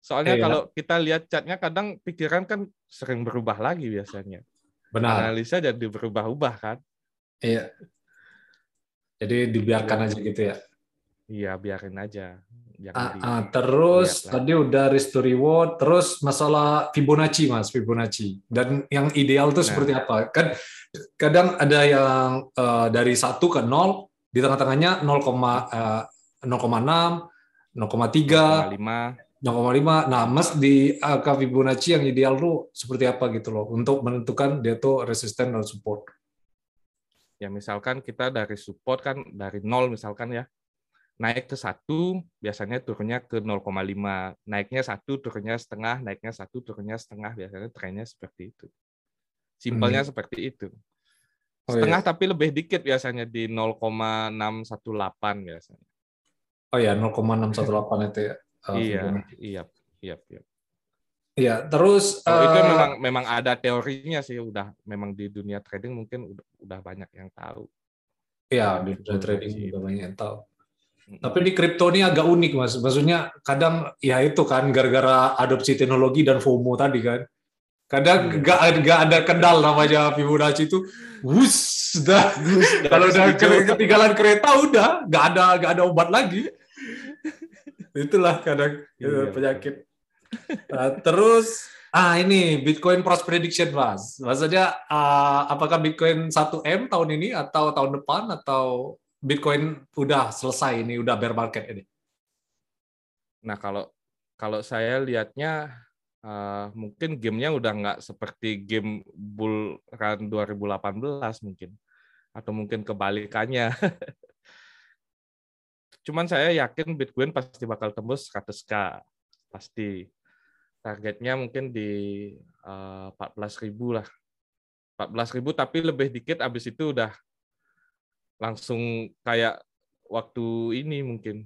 Soalnya Iya. kalau kita lihat chatnya kadang pikiran kan sering berubah lagi biasanya. Benar. Analisa jadi berubah-ubah kan. Iya. Jadi dibiarkan aja gitu ya. Iya, biarin aja. Jangan Ah, di- ah, terus tadi udah risk to reward, terus masalah Fibonacci mas, Fibonacci. Dan yang ideal tuh Nah. seperti apa? Kan kadang ada yang eh, dari satu ke nol, di tengah-tengahnya 0, eh, 0,6, 0,3, 0,5. 0,5. Nah, mas di angka Fibonacci yang ideal tuh seperti apa gitu loh untuk menentukan dia tuh resisten dan support. Ya misalkan kita dari support kan dari nol misalkan ya. Naik ke satu, biasanya turunnya ke 0,5. Naiknya satu, turunnya setengah. Naiknya satu, turunnya setengah. Biasanya trennya seperti itu. Simpelnya seperti itu. Oh, Setengah tapi lebih dikit biasanya di 0,618 biasanya. Oh ya, 0,618 itu ya. eh, iya, iya, iya, iya. Iya, terus Kalau itu eh, memang memang ada teorinya sih udah memang di dunia trading mungkin udah, udah banyak yang tahu. ya di Fibonacci trading itu. juga banyak yang tahu. Tapi di kripto ini agak unik mas. Maksudnya kadang ya itu kan gara-gara adopsi teknologi dan FOMO tadi kan. Kadang Iya. nggak nggak ada kendal namanya Fibonacci itu. Wus, dah. Kalau udah ketinggalan kereta udah nggak ada nggak ada obat lagi. Itulah kadang Iya, eh, penyakit. Nah, terus ah ini Bitcoin price prediction mas. Maksudnya ah, apakah Bitcoin 1 m tahun ini atau tahun depan atau Bitcoin udah selesai ini udah bear market ini? Nah kalau kalau saya lihatnya eh, mungkin gamenya udah nggak seperti game bull run 2018 mungkin atau mungkin kebalikannya. Cuman saya yakin Bitcoin pasti bakal tembus 100k pasti. Targetnya mungkin di eh, 14.000 lah. 14.000 tapi lebih dikit abis itu udah langsung kayak waktu ini mungkin.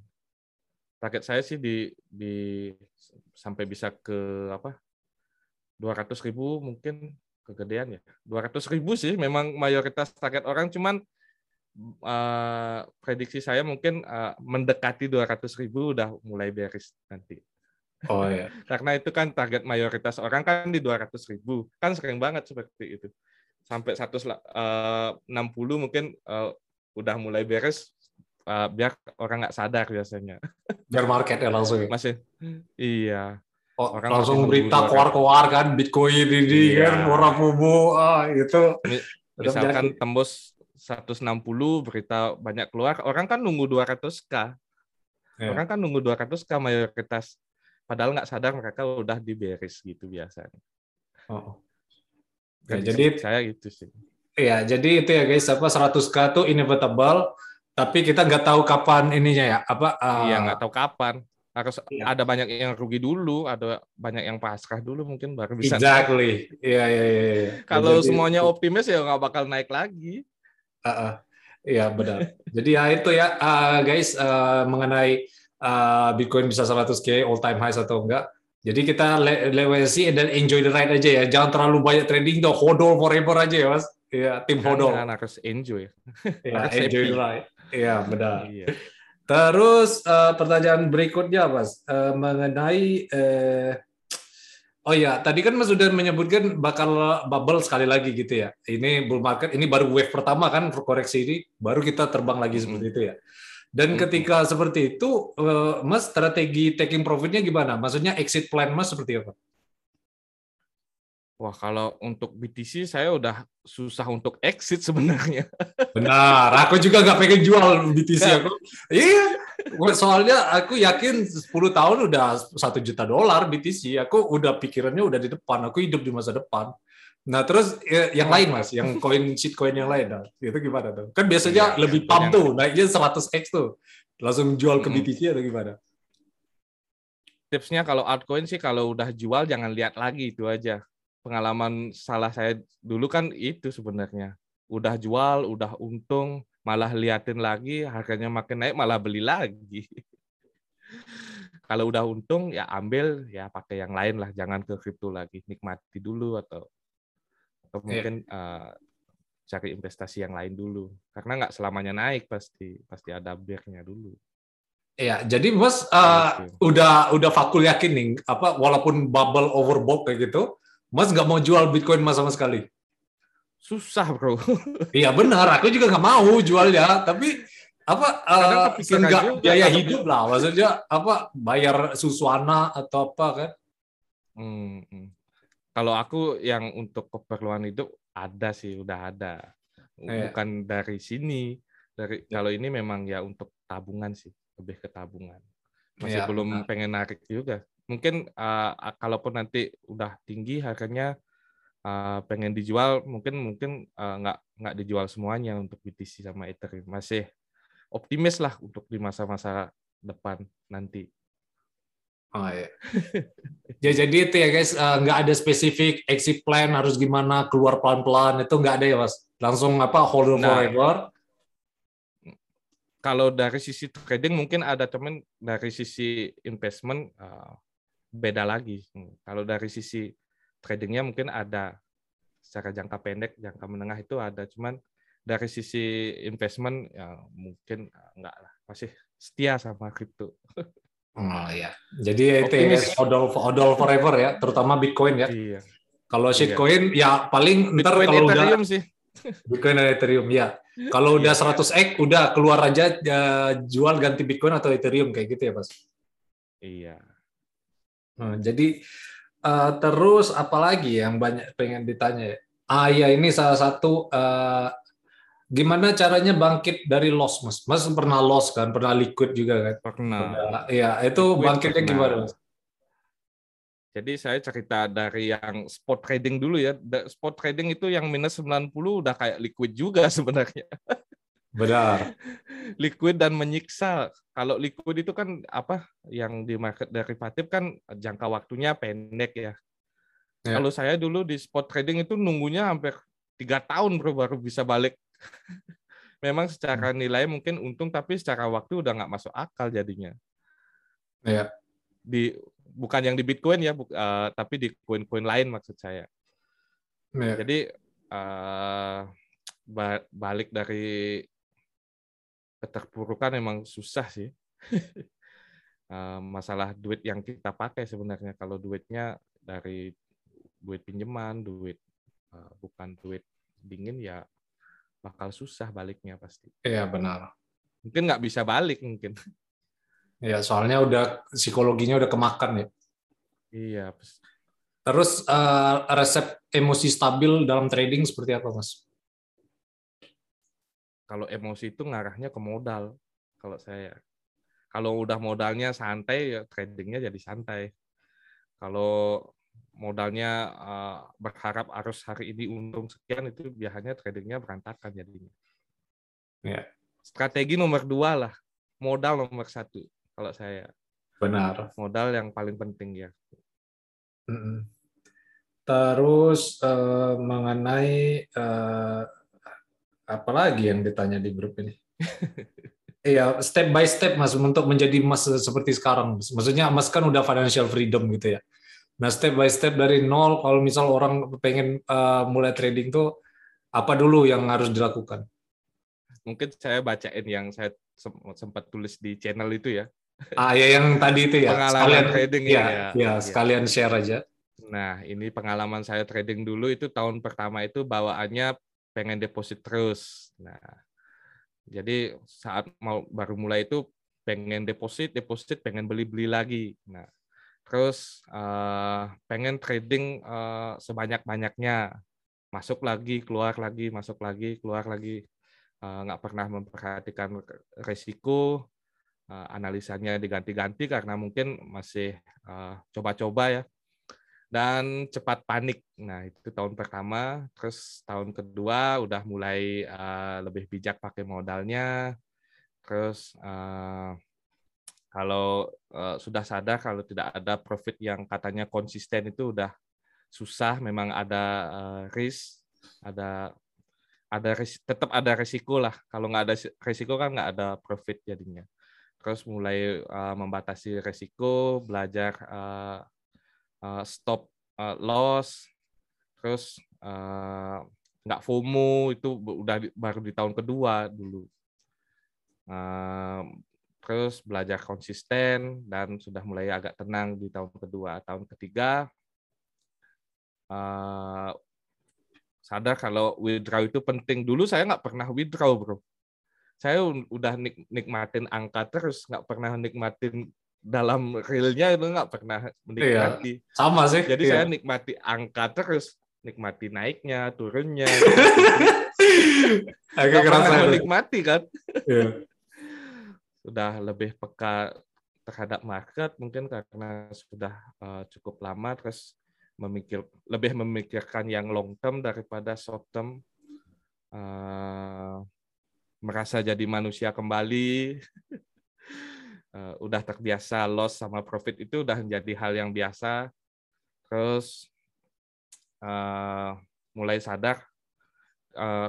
Target saya sih di di sampai bisa ke apa 200 ribu mungkin kegedean ya. 200 ribu sih memang mayoritas target orang cuman eh, prediksi saya mungkin eh, mendekati 200 ribu udah mulai beres nanti Oh ya. karena itu kan target mayoritas orang kan di 200 ribu kan sering banget seperti itu sampai 160 mungkin eh, udah mulai beres eh, biar orang nggak sadar biasanya Bear market ya langsung. ya. masih iya Oh, orang langsung berita keluar-keluar kan Bitcoin ini Iya. kan orang FOMO ah itu. Misalkan tembus 160 berita banyak keluar orang kan nunggu 200k Ya. orang kan nunggu 200k mayoritas padahal nggak sadar mereka udah diberes gitu biasanya Oh. Ya, jadi saya gitu sih ya jadi itu ya guys apa 100k tuh inevitable tapi kita nggak tahu kapan ininya ya apa ah, iya nggak tahu kapan harus Iya. ada banyak yang rugi dulu ada banyak yang pasrah dulu mungkin baru bisa exactly iya iya iya iya. kalau Jadi- semuanya optimis ya nggak bakal naik lagi Ah, ah. Iya benar. Jadi ya itu ya ah, guys ah, mengenai ah, Bitcoin bisa 100k all time highs atau enggak. Jadi kita and then enjoy the ride aja ya. Jangan terlalu banyak trading tuh hodl forever aja ya mas. Iya tim hodl. Jangan, harus enjoy Iya harus enjoy the ride. Iya benar. iya Terus eh, pertanyaan berikutnya mas Eh, mengenai eh, Oh ya, tadi kan Mas sudah menyebutkan bakal bubble sekali lagi gitu ya. Ini bull market, ini baru wave pertama kan koreksi ini, baru kita terbang lagi seperti itu ya. Dan Mm-mm. ketika seperti itu, eh, Mas strategi taking profitnya gimana? Maksudnya exit plan Mas seperti apa? Wah, kalau untuk BTC saya udah susah untuk exit sebenarnya. Benar, aku juga nggak pengen jual BTC aku. Iya, soalnya aku yakin 10 tahun udah satu juta dolar BTC. Aku udah pikirannya udah di depan. Aku hidup di masa depan. Nah terus eh, yang lain mas, yang koin shitcoin yang lain, nah, itu gimana tuh? Kan biasanya Iya, lebih pump yang- tuh, naiknya 100x tuh, langsung jual ke. BTC atau gimana? Tipsnya kalau altcoin sih kalau udah jual jangan lihat lagi itu aja. Pengalaman salah saya dulu kan itu sebenarnya. Udah jual, udah untung, malah liatin lagi harganya makin naik malah beli lagi. kalau udah untung ya ambil ya pakai yang lain lah, jangan ke kripto lagi. Nikmati dulu atau atau Iya. mungkin eh, cari investasi yang lain dulu. Karena nggak selamanya naik pasti, pasti ada bear-nya dulu. Iya, jadi mas uh, Gitu. udah udah fakul yakin nih, apa walaupun bubble overbought kayak gitu, mas nggak mau jual Bitcoin mas sama sekali? susah bro. Iya benar, aku juga nggak mau jualnya, tapi apa uh, enggak biaya hidup lah, maksudnya apa bayar suswana atau apa kan? Hmm, hmm. Kalau aku yang untuk keperluan itu ada sih, udah ada. Iya. Bukan dari sini, dari iya. kalau ini memang ya untuk tabungan sih, lebih ke tabungan. Masih ya, belum nah. pengen narik juga. Mungkin uh, kalaupun nanti udah tinggi harganya uh, pengen dijual, mungkin mungkin uh, nggak nggak dijual semuanya untuk BTC sama Ethereum. Masih optimis lah untuk di masa-masa depan nanti. Oh iya. ya jadi itu ya guys, eh, nggak ada spesifik exit plan harus gimana keluar pelan-pelan itu nggak ada ya mas. Langsung apa hold nah, forever. Kalau dari sisi trading mungkin ada teman dari sisi investment uh, beda lagi. Kalau dari sisi tradingnya mungkin ada secara jangka pendek, jangka menengah itu ada. Cuman dari sisi investment ya mungkin enggak lah, masih setia sama kripto. Oh iya. Jadi itu ya odol odol forever ya, terutama Bitcoin ya. Iya. Kalau shitcoin iya. ya paling ntar kalau Ethereum udah sih. Bitcoin dan Ethereum ya. Kalau udah 100 iya. x udah keluar aja ya, jual ganti Bitcoin atau Ethereum kayak gitu ya, Mas. Iya. Nah, jadi uh, terus apalagi yang banyak pengen ditanya ya? Ah ya ini salah satu uh, Gimana caranya bangkit dari loss, Mas? Mas pernah loss kan, pernah liquid juga kan? Pernah. Iya, itu liquid bangkitnya pernah. gimana, Mas? Jadi saya cerita dari yang spot trading dulu ya. Spot trading itu yang minus 90 udah kayak liquid juga sebenarnya. Benar. liquid dan menyiksa. Kalau liquid itu kan apa yang di market derivatif kan jangka waktunya pendek ya. ya. Kalau saya dulu di spot trading itu nunggunya hampir tiga tahun baru baru bisa balik memang secara hmm. nilai mungkin untung tapi secara waktu udah nggak masuk akal jadinya. Ya. Di bukan yang di Bitcoin ya, bu, uh, tapi di koin-koin lain maksud saya. Ya. Jadi uh, balik dari keterpurukan emang susah sih. uh, masalah duit yang kita pakai sebenarnya kalau duitnya dari duit pinjaman, duit uh, bukan duit dingin ya bakal susah baliknya pasti. Iya benar. Mungkin nggak bisa balik mungkin. Iya soalnya udah psikologinya udah kemakan ya. Iya. Terus uh, resep emosi stabil dalam trading seperti apa mas? Kalau emosi itu ngarahnya ke modal. Kalau saya, kalau udah modalnya santai, ya tradingnya jadi santai. Kalau modalnya uh, berharap harus hari ini untung sekian itu biasanya tradingnya berantakan jadinya. Ya. Strategi nomor dua lah, modal nomor satu kalau saya. Benar. Modal yang paling penting ya. Terus uh, mengenai uh, apa lagi yang ditanya di grup ini? Iya, step by step mas untuk menjadi mas seperti sekarang. Maksudnya mas kan udah financial freedom gitu ya. Nah, step by step dari nol, kalau misal orang pengen uh, mulai trading tuh apa dulu yang harus dilakukan? Mungkin saya bacain yang saya sempat tulis di channel itu ya. Ah, ya yang tadi itu ya. Pengalaman sekalian trading ya. Ya, ya sekalian ya. share aja. Nah, ini pengalaman saya trading dulu itu tahun pertama itu bawaannya pengen deposit terus. Nah, jadi saat mau baru mulai itu pengen deposit, deposit, pengen beli-beli lagi. Nah, terus uh, pengen trading uh, sebanyak-banyaknya. Masuk lagi keluar lagi masuk lagi keluar lagi. Uh, nggak pernah memperhatikan resiko. Uh, analisanya diganti-ganti karena mungkin masih coba-coba uh, ya. Dan cepat panik. Nah itu tahun pertama. Terus tahun kedua udah mulai uh, lebih bijak pakai modalnya. Terus uh, kalau uh, sudah sadar kalau tidak ada profit yang katanya konsisten itu udah susah memang ada uh, risk ada ada ris tetap ada resiko lah. Kalau nggak ada resiko kan nggak ada profit jadinya. Terus mulai uh, membatasi resiko belajar uh, uh, stop uh, loss terus uh, nggak FOMO itu udah baru di tahun kedua dulu. Uh, terus belajar konsisten dan sudah mulai agak tenang di tahun kedua tahun ketiga uh, sadar kalau withdraw itu penting. Dulu saya nggak pernah withdraw, bro. Saya udah nik nikmatin angka terus, nggak pernah nikmatin dalam realnya itu nggak pernah menikmati. Iya, sama sih. Jadi iya. saya nikmati angka terus, nikmati naiknya, turunnya. Agak kerasa menikmati kan. Iya. Sudah lebih peka terhadap market mungkin karena sudah uh, cukup lama terus memikir lebih memikirkan yang long term daripada short term uh, merasa jadi manusia kembali uh, udah terbiasa loss sama profit itu udah menjadi hal yang biasa terus mulai sadar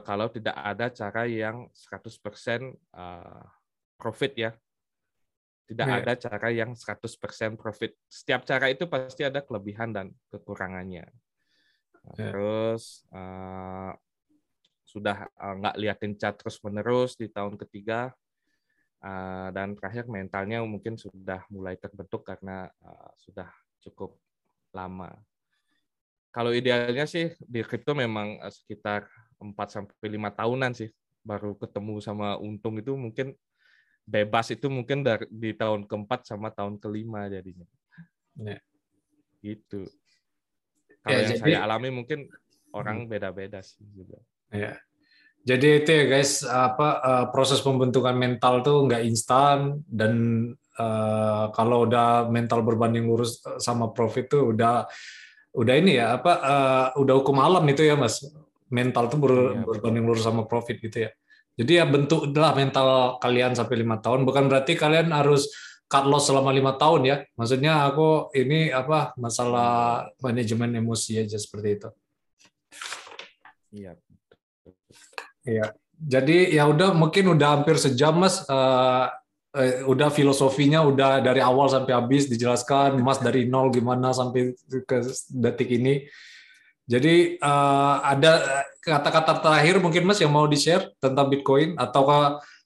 kalau tidak ada cara yang 100% uh, profit ya tidak yeah. ada cara yang 100% profit. Setiap cara itu pasti ada kelebihan dan kekurangannya. Nah, yeah. Terus uh, sudah uh, nggak liatin cat terus menerus di tahun ketiga uh, dan terakhir mentalnya mungkin sudah mulai terbentuk karena uh, sudah cukup lama. Kalau idealnya sih di kripto memang sekitar 4 sampai lima tahunan sih baru ketemu sama untung itu mungkin bebas itu mungkin dari di tahun keempat sama tahun kelima jadinya. Ya. Gitu. Kalau ya, yang jadi, saya alami mungkin orang hmm. beda-beda sih juga. Ya. Jadi itu ya guys, apa uh, proses pembentukan mental tuh nggak instan dan uh, kalau udah mental berbanding lurus sama profit tuh udah udah ini ya apa uh, udah hukum alam itu ya mas mental tuh ber, ya, berbanding lurus sama profit gitu ya. Jadi ya bentuk adalah mental kalian sampai lima tahun. Bukan berarti kalian harus cut loss selama lima tahun ya. Maksudnya aku ini apa masalah manajemen emosi aja seperti itu. Iya. Iya. Jadi ya udah mungkin udah hampir sejam mas. Uh, uh, udah filosofinya udah dari awal sampai habis dijelaskan. Mas dari nol gimana sampai ke detik ini. Jadi uh, ada kata-kata terakhir mungkin Mas yang mau di-share tentang Bitcoin? Atau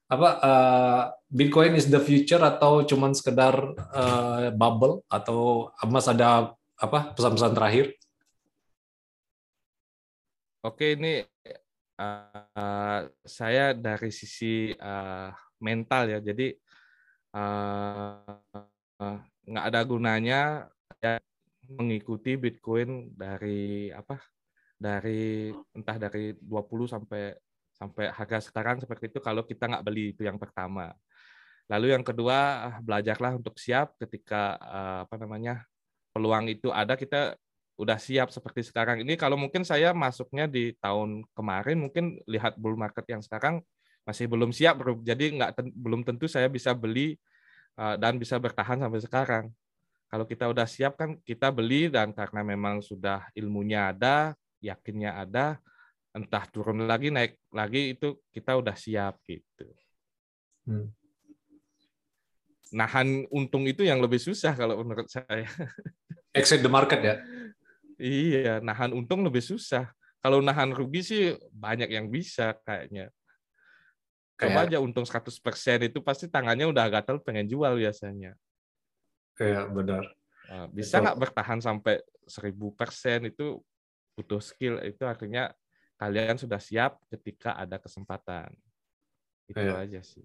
apa uh, Bitcoin is the future atau cuman sekedar uh, bubble? Atau Mas ada apa pesan-pesan terakhir? Oke ini uh, saya dari sisi uh, mental ya. Jadi nggak uh, ada gunanya ya mengikuti Bitcoin dari apa? Dari entah dari 20 sampai sampai harga sekarang seperti itu kalau kita nggak beli itu yang pertama. Lalu yang kedua belajarlah untuk siap ketika eh, apa namanya peluang itu ada kita udah siap seperti sekarang ini kalau mungkin saya masuknya di tahun kemarin mungkin lihat bull market yang sekarang masih belum siap jadi nggak belum tentu saya bisa beli eh, dan bisa bertahan sampai sekarang kalau kita udah siap kan kita beli dan karena memang sudah ilmunya ada, yakinnya ada, entah turun lagi naik lagi itu kita udah siap gitu. Hmm. Nahan untung itu yang lebih susah kalau menurut saya. Exit the market ya. Iya, nahan untung lebih susah. Kalau nahan rugi sih banyak yang bisa kayaknya. Coba aja untung 100% itu pasti tangannya udah gatel pengen jual biasanya. Kayak benar. Nah, bisa nggak bertahan sampai seribu persen itu butuh skill itu artinya kalian sudah siap ketika ada kesempatan. Itu ya. aja sih.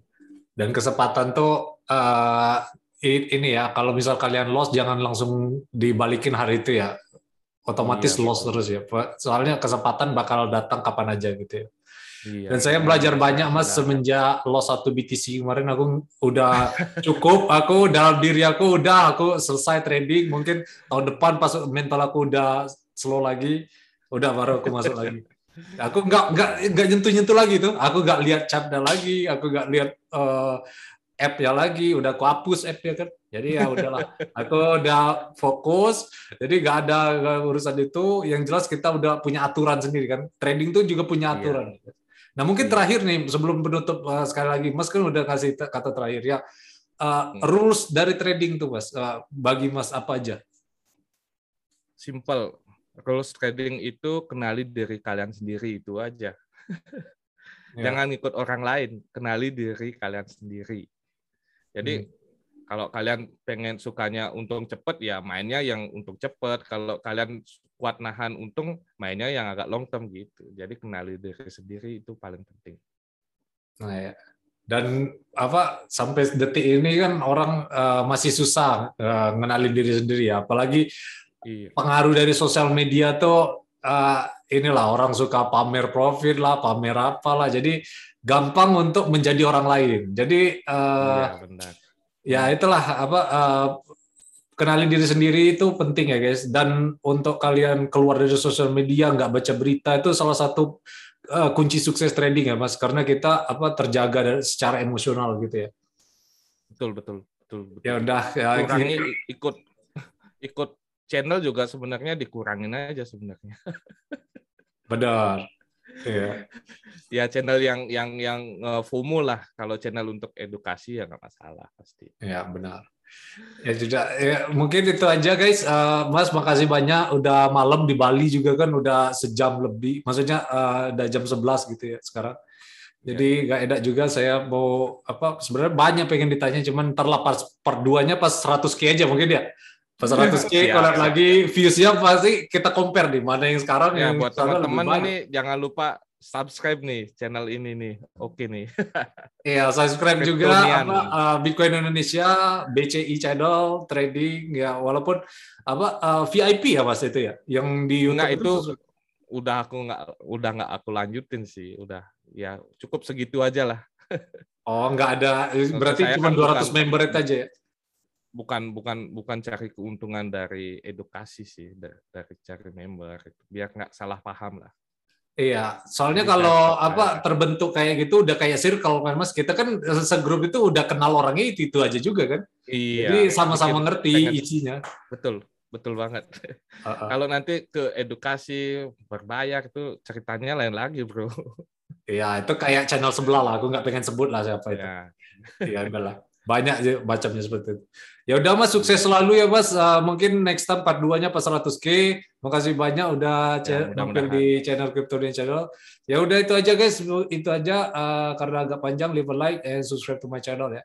Dan kesempatan tuh uh, ini ya kalau misal kalian loss jangan langsung dibalikin hari itu ya. Otomatis iya, loss terus ya. Soalnya kesempatan bakal datang kapan aja gitu ya. Iya, Dan saya iya, belajar iya, banyak mas semenjak loss satu BTC kemarin aku udah cukup, aku dalam diri aku udah aku selesai trading. Mungkin tahun depan pas mental aku udah slow lagi, udah baru aku masuk lagi. Aku nggak nggak nggak nyentuh nyentuh lagi tuh. Aku nggak lihat chapnya lagi, aku nggak lihat uh, app ya lagi, udah aku hapus app ya kan. Jadi ya udahlah, aku udah fokus. Jadi nggak ada urusan itu. Yang jelas kita udah punya aturan sendiri kan. Trading tuh juga punya aturan. Iya. Nah mungkin iya. terakhir nih sebelum penutup uh, sekali lagi, Mas kan udah kasih kata terakhir ya. Uh, rules dari trading tuh Mas, uh, bagi Mas apa aja? Simple. Rules trading itu kenali diri kalian sendiri itu aja. ya. Jangan ikut orang lain, kenali diri kalian sendiri. Jadi hmm. Kalau kalian pengen sukanya untung cepet ya mainnya yang untung cepet. Kalau kalian kuat nahan untung mainnya yang agak long term gitu. Jadi kenali diri sendiri itu paling penting. Nah ya. Dan apa sampai detik ini kan orang uh, masih susah uh, ngenalin diri sendiri ya. Apalagi iya. pengaruh dari sosial media tuh uh, inilah orang suka pamer profit lah, pamer apa lah. Jadi gampang untuk menjadi orang lain. Jadi uh, iya, benar ya itulah apa uh, kenalin diri sendiri itu penting ya guys. Dan untuk kalian keluar dari sosial media nggak baca berita itu salah satu uh, kunci sukses trading ya mas. Karena kita apa terjaga secara emosional gitu ya. Betul betul betul, betul. ya udah ya kurangi ikut ikut channel juga sebenarnya dikurangin aja sebenarnya. Benar. Iya. Ya channel yang yang yang uh, FOMO lah. Kalau channel untuk edukasi ya nggak masalah pasti. Ya benar. Ya juga ya, mungkin itu aja guys. Uh, Mas makasih banyak. Udah malam di Bali juga kan udah sejam lebih. Maksudnya uh, udah jam 11 gitu ya sekarang. Jadi ya. nggak enak juga saya mau apa sebenarnya banyak pengen ditanya cuman ntar lah pas part 2-nya pas 100 k aja mungkin ya. Pas 100 k ya, kalau lagi viewsnya pasti kita compare di mana yang sekarang ya, yang buat teman-teman ini jangan lupa subscribe nih channel ini nih. Oke nih. Iya, subscribe juga apa uh, Bitcoin Indonesia, BCI channel, trading ya walaupun apa uh, VIP ya Mas itu ya. Yang di YouTube Nggak, itu, itu udah aku nggak udah nggak aku lanjutin sih, udah ya cukup segitu aja lah. oh, nggak ada berarti cuma kan 200 bukan, member itu aja ya. Bukan bukan bukan cari keuntungan dari edukasi sih, dari cari member biar nggak salah paham lah. Iya, soalnya kalau apa terbentuk kayak gitu udah kayak circle kan Mas. Kita kan segrup itu udah kenal orangnya itu itu aja juga kan. Iya. Jadi sama-sama ngerti pengen, isinya. Betul, betul banget. Uh -uh. kalau nanti ke edukasi berbayar itu ceritanya lain lagi, Bro. Iya, itu kayak channel sebelah lah. Aku nggak pengen sebut lah siapa itu. Iya, iya lah banyak sih macamnya seperti itu. Ya udah Mas, sukses selalu ya Mas. Uh, mungkin next time part 2-nya pas 100K. Makasih banyak udah ya, tampil di channel Crypto Channel. Ya udah itu aja guys, itu aja uh, karena agak panjang leave a like and subscribe to my channel ya.